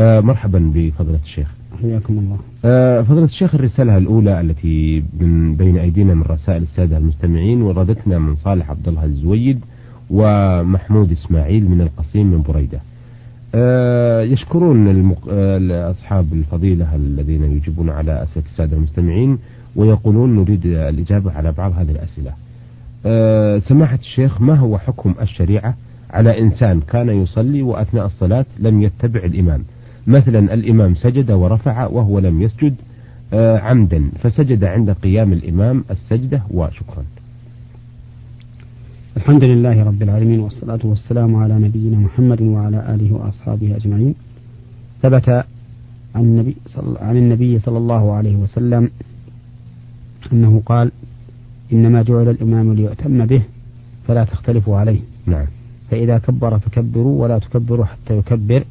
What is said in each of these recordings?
آه مرحبا بفضلة الشيخ. حياكم الله. آه فضلة الشيخ الرسالة الأولى التي من بين أيدينا من رسائل السادة المستمعين وردتنا من صالح عبد الله الزويد ومحمود إسماعيل من القصيم من بريدة. آه يشكرون المق... أصحاب الفضيلة الذين يجيبون على أسئلة السادة المستمعين ويقولون نريد الإجابة على بعض هذه الأسئلة. سماحة الشيخ ما هو حكم الشريعة على إنسان كان يصلي وأثناء الصلاة لم يتبع الإمام؟ مثلا الإمام سجد ورفع وهو لم يسجد آه عمدا فسجد عند قيام الإمام السجدة وشكرا. الحمد لله رب العالمين والصلاة والسلام على نبينا محمد وعلى آله وأصحابه أجمعين. ثبت عن النبي صل... عن النبي صلى الله عليه وسلم أنه قال إنما جعل الإمام ليؤتم به فلا تختلفوا عليه. نعم. فإذا كبر فكبروا ولا تكبروا حتى يكبر.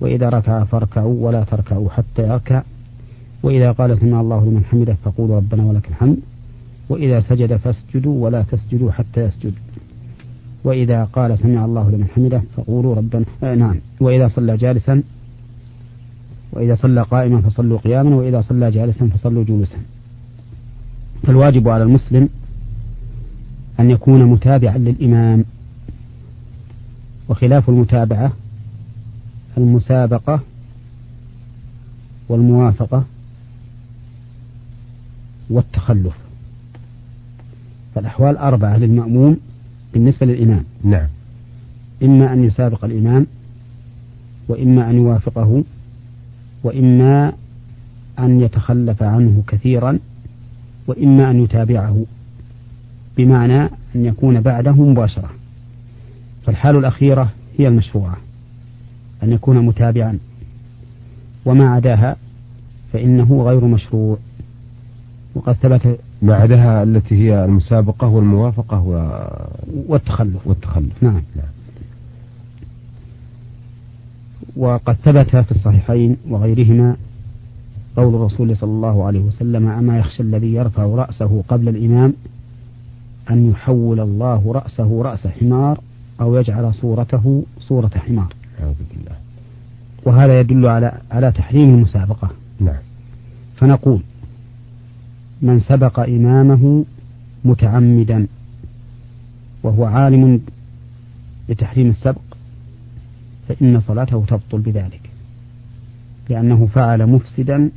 وإذا ركع فاركعوا ولا تركعوا حتى يركع. وإذا قال سمع الله لمن حمده فقولوا ربنا ولك الحمد. وإذا سجد فاسجدوا ولا تسجدوا حتى يسجد. وإذا قال سمع الله لمن حمده فقولوا ربنا آه نعم. وإذا صلى جالسا وإذا صلى قائما فصلوا قياما وإذا صلى جالسا فصلوا جلوسا. فالواجب على المسلم أن يكون متابعا للإمام. وخلاف المتابعة المسابقة والموافقة والتخلف. فالأحوال أربعة للمأموم بالنسبة للإمام. نعم. إما أن يسابق الإمام وإما أن يوافقه وإما أن يتخلف عنه كثيرا وإما أن يتابعه بمعنى أن يكون بعده مباشرة. فالحال الأخيرة هي المشروعة. أن يكون متابعا. وما عداها فإنه غير مشروع. وقد ثبت ما عداها التي هي المسابقة والموافقة و... والتخلف. والتخلف. نعم. نعم وقد ثبت في الصحيحين وغيرهما قول الرسول صلى الله عليه وسلم أما يخشى الذي يرفع رأسه قبل الإمام أن يحول الله رأسه رأس حمار أو يجعل صورته صورة حمار. وهذا يدل على على تحريم المسابقة. نعم. فنقول من سبق إمامه متعمدا وهو عالم بتحريم السبق فإن صلاته تبطل بذلك لأنه فعل مفسدا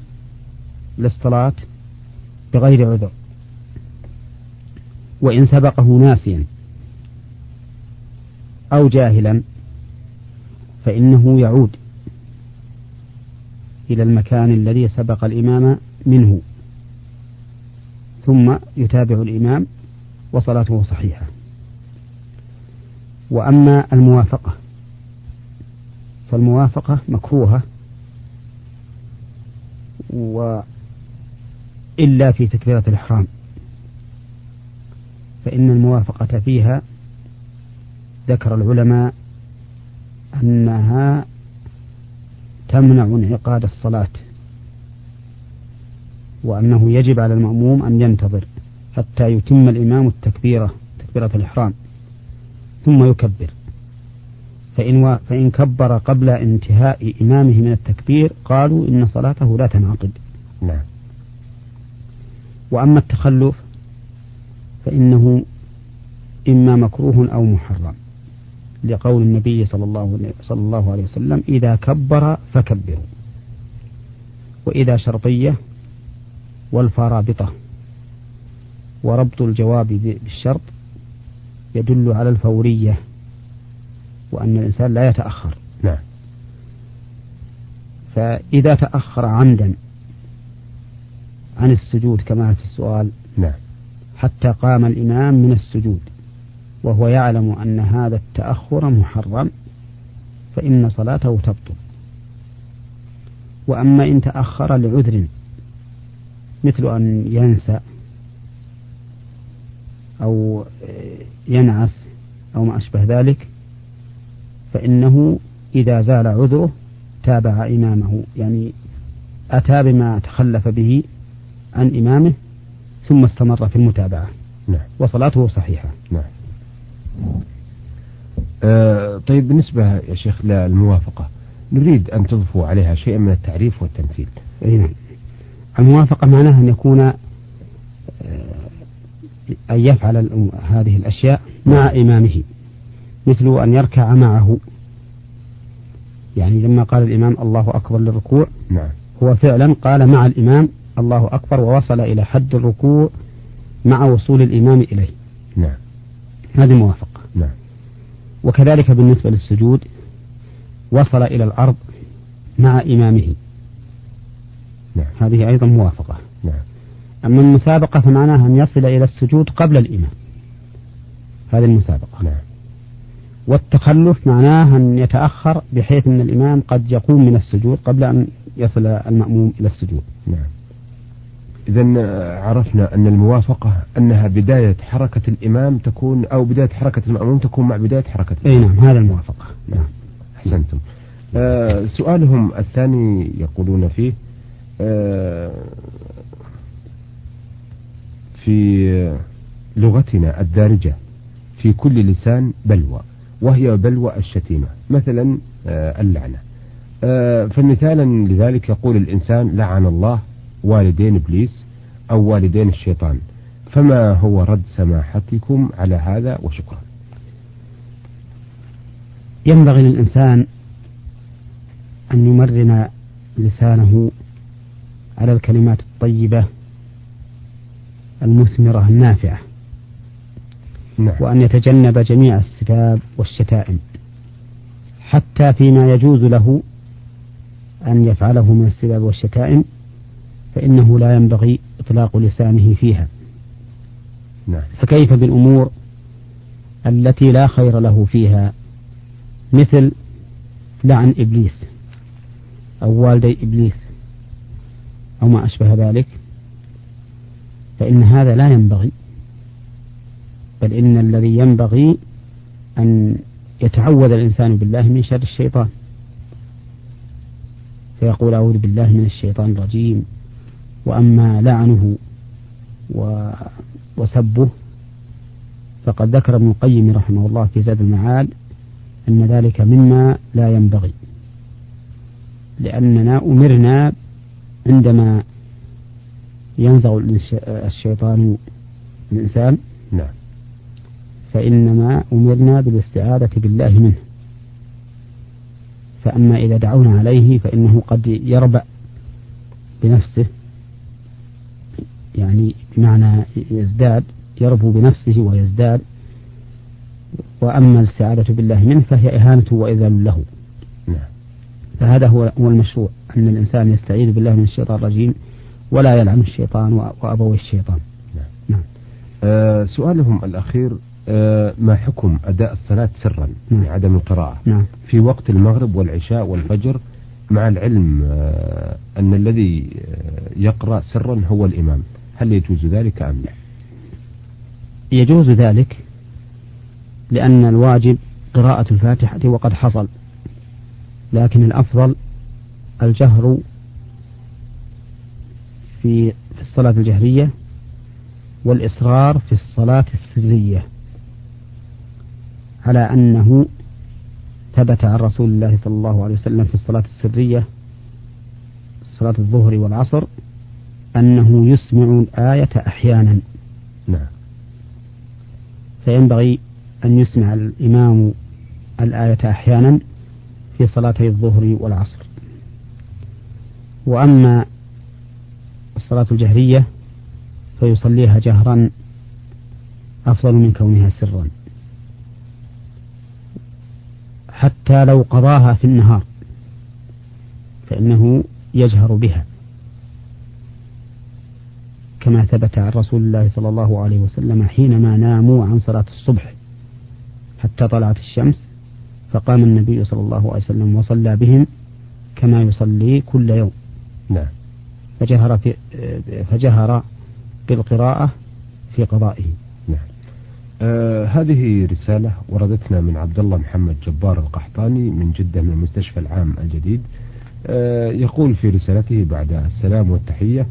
للصلاة بغير عذر. وإن سبقه ناسيا أو جاهلا فإنه يعود إلى المكان الذي سبق الإمام منه. ثم يتابع الإمام وصلاته صحيحة. وأما الموافقة فالموافقة مكروهة وإلا في تكبيرة الإحرام. فإن الموافقة فيها ذكر العلماء أنها تمنع انعقاد الصلاة. وأنه يجب على المأموم أن ينتظر حتى يتم الإمام التكبيرة تكبيرة الإحرام ثم يكبر. فإن, و... فإن كبر قبل انتهاء إمامه من التكبير قالوا إن صلاته لا تنعقد. نعم. وأما التخلف فإنه إما مكروه أو محرم. لقول النبي صلى الله صلى الله عليه وسلم إذا كبر فكبروا. وإذا شرطية والفرابطة وربط الجواب بالشرط يدل على الفورية وأن الإنسان لا يتأخر. نعم. فإذا تأخر عمدا عن السجود كما في السؤال نعم. حتى قام الإمام من السجود وهو يعلم أن هذا التأخر محرم فإن صلاته تبطل. وأما إن تأخر لعذر مثل أن ينسى أو ينعس أو ما أشبه ذلك فإنه إذا زال عذره تابع إمامه يعني أتى بما تخلف به عن إمامه ثم استمر في المتابعة. نعم. وصلاته صحيحة. نعم. آه طيب بالنسبة يا شيخ للموافقة نريد أن تضفوا عليها شيئا من التعريف والتمثيل. أي نعم. الموافقة معناها أن يكون آه، أن يفعل هذه الأشياء مع إمامه مثل أن يركع معه. يعني لما قال الإمام الله أكبر للركوع نعم. هو فعلا قال مع الإمام الله أكبر ووصل إلى حد الركوع مع وصول الإمام إليه. نعم. هذه موافقة. نعم. وكذلك بالنسبة للسجود وصل إلى الأرض مع إمامه. نعم. هذه أيضا موافقة. نعم. أما المسابقة فمعناها أن يصل إلى السجود قبل الإمام. هذه المسابقة. نعم. والتخلف معناه أن يتأخر بحيث أن الإمام قد يقوم من السجود قبل أن يصل المأموم إلى السجود. نعم. إذا عرفنا أن الموافقة أنها بداية حركة الإمام تكون أو بداية حركة المأموم تكون مع بداية حركة الإمام. أي نعم هذا الموافقة. نعم. أحسنتم. آه سؤالهم الثاني يقولون فيه آه في لغتنا الدارجة في كل لسان بلوى وهي بلوى الشتيمة مثلا آه اللعنة. آه فمثالا لذلك يقول الإنسان لعن الله والدين إبليس أو والدين الشيطان. فما هو رد سماحتكم على هذا وشكرا. ينبغي للإنسان أن يمرن لسانه على الكلمات الطيبة المثمرة النافعة. نعم. وأن يتجنب جميع السباب والشتائم. حتى فيما يجوز له أن يفعله من السباب والشتائم فإنه لا ينبغي إطلاق لسانه فيها. نعم. فكيف بالأمور التي لا خير له فيها؟ مثل لعن إبليس أو والدي إبليس أو ما أشبه ذلك. فإن هذا لا ينبغي بل إن الذي ينبغي أن يتعوذ الإنسان بالله من شر الشيطان. فيقول أعوذ بالله من الشيطان الرجيم. وأما لعنه وسبه فقد ذكر ابن القيم رحمه الله في زاد المعاد أن ذلك مما لا ينبغي لأننا أمرنا عندما ينزغ الشيطان الإنسان نعم. فإنما أمرنا بالاستعاذة بالله منه. فأما إذا دعونا عليه فإنه قد يربأ بنفسه يعني بمعنى يزداد يربو بنفسه ويزداد وأما الاستعاذة بالله منه فهي إهانة وإذل له نعم. فهذا هو هو المشروع أن الإنسان يستعيذ بالله من الشيطان الرجيم ولا يلعن الشيطان وأبوي الشيطان نعم. نعم. آه سؤالهم الأخير آه ما حكم أداء الصلاة سرا نعم. عدم القراءة نعم. في وقت المغرب والعشاء والفجر مع العلم آه أن الذي آه، يقرأ سرا هو الإمام هل يجوز ذلك أم لا؟ يجوز ذلك لأن الواجب قراءة الفاتحة وقد حصل لكن الأفضل الجهر في في الصلاة الجهرية والإصرار في الصلاة السرية على أنه ثبت عن رسول الله صلى الله عليه وسلم في الصلاة السرية صلاة الظهر والعصر أنه يسمع الآية أحيانا. نعم. فينبغي أن يسمع الإمام الآية أحيانا في صلاتي الظهر والعصر. وأما الصلاة الجهرية فيصليها جهرا أفضل من كونها سرا. حتى لو قضاها في النهار فإنه يجهر بها. كما ثبت عن رسول الله صلى الله عليه وسلم حينما ناموا عن صلاة الصبح حتى طلعت الشمس فقام النبي صلى الله عليه وسلم وصلى بهم كما يصلي كل يوم. نعم. فجهر في فجهر بالقراءة في قضائه. نعم. آه هذه رسالة وردتنا من عبد الله محمد جبار القحطاني من جدة من المستشفى العام الجديد. آه يقول في رسالته بعد السلام والتحية آه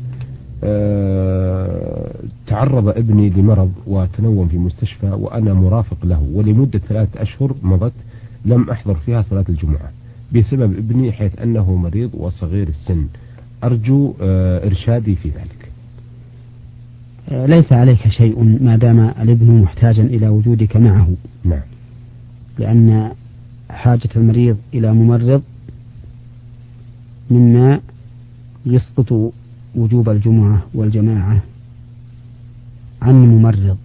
تعرض ابني لمرض وتنوم في مستشفى وأنا مرافق له ولمدة ثلاثة أشهر مضت لم أحضر فيها صلاة الجمعة بسبب ابني حيث أنه مريض وصغير السن. أرجو آه، إرشادي في ذلك. آه، ليس عليك شيء ما دام الابن محتاجا إلى وجودك معه. نعم. لأن حاجة المريض إلى ممرض مما يسقط وجوب الجمعة والجماعة عن ممرض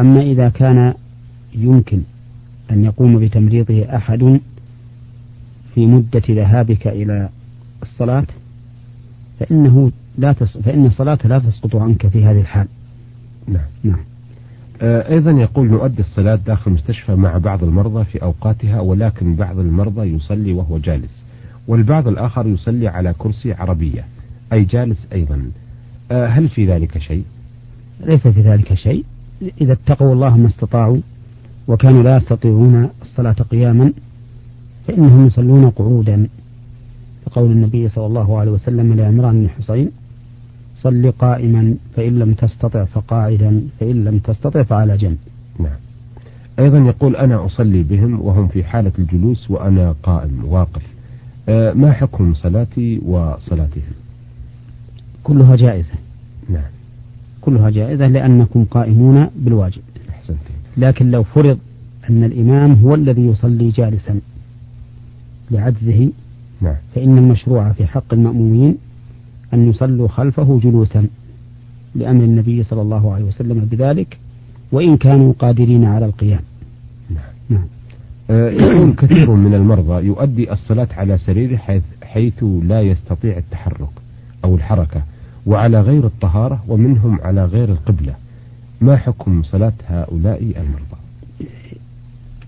أما إذا كان يمكن أن يقوم بتمريضه أحد في مدة ذهابك إلى الصلاة فإنه لا تس... فإن الصلاة لا تسقط عنك في هذه الحال. نعم. نعم. آه أيضا يقول نؤدي الصلاة داخل المستشفى مع بعض المرضى في أوقاتها ولكن بعض المرضى يصلي وهو جالس والبعض الآخر يصلي على كرسي عربية. أي جالس أيضا. آه هل في ذلك شيء؟ ليس في ذلك شيء. إذا اتقوا الله ما استطاعوا وكانوا لا يستطيعون الصلاة قياما فإنهم يصلون قعودا. لقول النبي صلى الله عليه وسلم لعمران بن حسين صل قائما فإن لم تستطع فقاعدا فإن لم تستطع فعلى جنب. نعم. أيضا يقول أنا أصلي بهم وهم في حالة الجلوس وأنا قائم واقف. ما حكم صلاتي وصلاتهم كلها جائزة. نعم. كلها جائزة لأنكم قائمون بالواجب. أحسنت. لكن لو فرض أن الإمام هو الذي يصلي جالسا لعجزه نعم. فإن المشروع في حق المأمومين أن يصلوا خلفه جلوسا لأمر النبي صلى الله عليه وسلم بذلك وإن كانوا قادرين على القيام. نعم, نعم. آه يكون كثير من المرضى يؤدي الصلاة على سريره حيث, حيث لا يستطيع التحرك أو الحركة وعلى غير الطهارة ومنهم على غير القبلة. ما حكم صلاة هؤلاء المرضى؟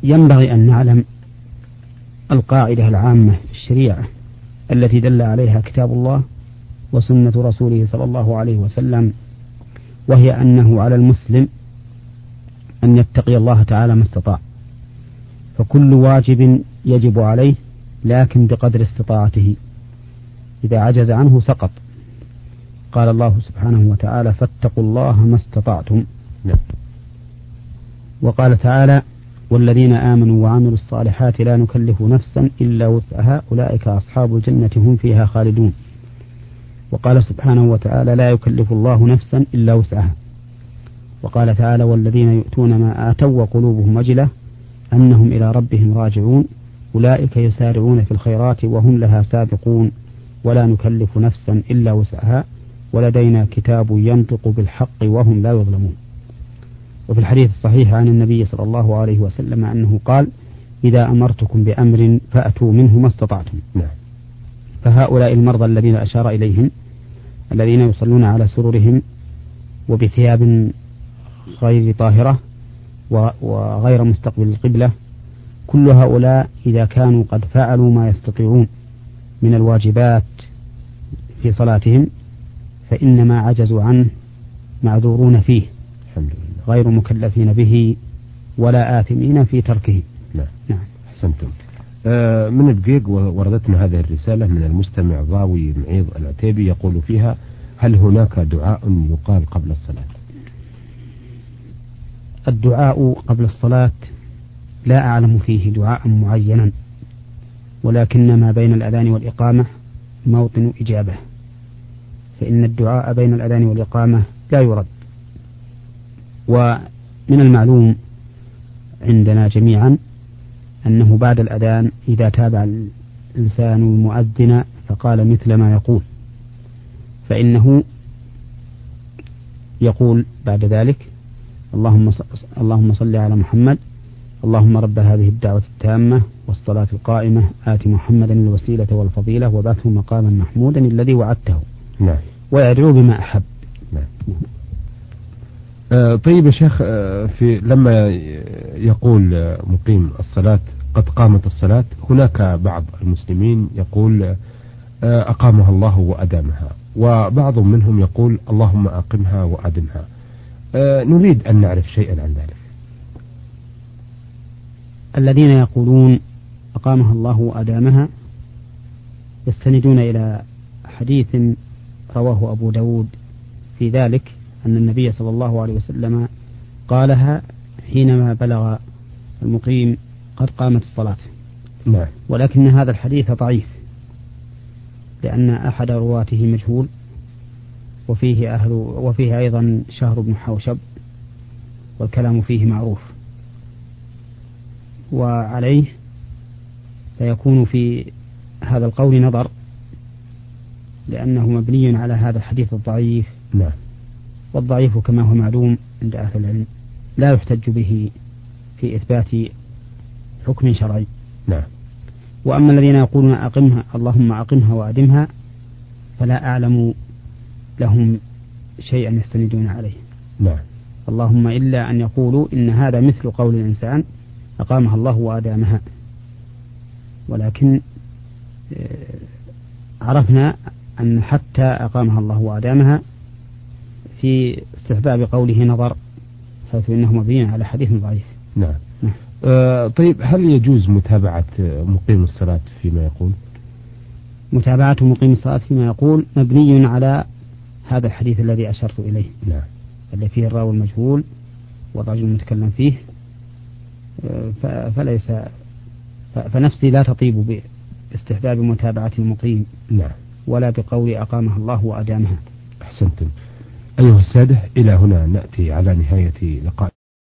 ينبغي أن نعلم القاعدة العامة في الشريعة التي دل عليها كتاب الله وسنة رسوله صلى الله عليه وسلم وهي أنه على المسلم أن يتقي الله تعالى ما استطاع. فكل واجب يجب عليه لكن بقدر استطاعته. إذا عجز عنه سقط. قال الله سبحانه وتعالى فاتقوا الله ما استطعتم. نعم. وقال تعالى والذين آمنوا وعملوا الصالحات لا نكلف نفسا إلا وسعها أولئك أصحاب الجنة هم فيها خالدون. وقال سبحانه وتعالى لا يكلف الله نفسا إلا وسعها. وقال تعالى والذين يؤتون ما آتوا وقلوبهم وجلة أنهم إلى ربهم راجعون أولئك يسارعون في الخيرات وهم لها سابقون ولا نكلف نفسا إلا وسعها ولدينا كتاب ينطق بالحق وهم لا يظلمون وفي الحديث الصحيح عن النبي صلى الله عليه وسلم أنه قال إذا أمرتكم بأمر فأتوا منه ما استطعتم نعم. فهؤلاء المرضى الذين أشار إليهم الذين يصلون على سررهم وبثياب غير طاهرة وغير مستقبل القبلة. كل هؤلاء إذا كانوا قد فعلوا ما يستطيعون من الواجبات في صلاتهم فإنما عجزوا عنه معذورون فيه. غير مكلفين به ولا آثمين في تركه. نعم, نعم. أحسنتم. آه من الدقيق وردتنا هذه الرسالة من المستمع ضاوي معيض العتيبي يقول فيها هل هناك دعاء يقال قبل الصلاة؟ الدعاء قبل الصلاة لا أعلم فيه دعاء معينا ولكن ما بين الأذان والإقامة موطن إجابة فإن الدعاء بين الأذان والإقامة لا يرد. ومن المعلوم عندنا جميعا أنه بعد الأذان إذا تابع الإنسان المؤذن فقال مثل ما يقول فإنه يقول بعد ذلك اللهم اللهم صل على محمد. اللهم رب هذه الدعوة التامة والصلاة القائمة. آت محمدا الوسيلة والفضيلة وبعثه مقاما محمودا الذي وعدته. نعم. ويدعو بما أحب. نعم. آه طيب يا شيخ آه في لما يقول آه، مقيم الصلاة قد قامت الصلاة هناك بعض المسلمين يقول آه أقامها الله وأدامها. وبعض منهم يقول اللهم أقمها وأدمها. آه نريد أن نعرف شيئا عن ذلك. الذين يقولون أقامها الله وأدامها يستندون إلى حديث رواه أبو داود في ذلك أن النبي صلى الله عليه وسلم قالها حينما بلغ المقيم قد قامت الصلاة. نعم. ولكن هذا الحديث ضعيف لأن أحد رواته مجهول. وفيه أهل وفيه أيضا شهر بن حوشب والكلام فيه معروف. وعليه فيكون في هذا القول نظر لأنه مبني على هذا الحديث الضعيف. نعم. والضعيف كما هو معلوم عند أهل العلم لا يحتج به في إثبات حكم شرعي. نعم. وأما الذين يقولون أقمها اللهم أقمها وأدمها فلا أعلم لهم شيئا يستندون عليه. نعم. اللهم إلا أن يقولوا إن هذا مثل قول الإنسان أقامها الله وأدامها ولكن آه، عرفنا أن حتى أقامها الله وأدامها في استحباب قوله نظر حيث إنه مبني على حديث ضعيف. نعم, نعم. آه طيب هل يجوز متابعة مقيم الصلاة فيما يقول؟ متابعة مقيم الصلاة فيما يقول مبني على هذا الحديث الذي أشرت إليه. نعم. الذي فيه الراوي المجهول والرجل المتكلم فيه فليس فنفسي لا تطيب باستحباب متابعة المقيم. نعم. ولا بقول أقامها الله وأدامها. أحسنتم. أيها السادة إلى هنا نأتي على نهاية لقاء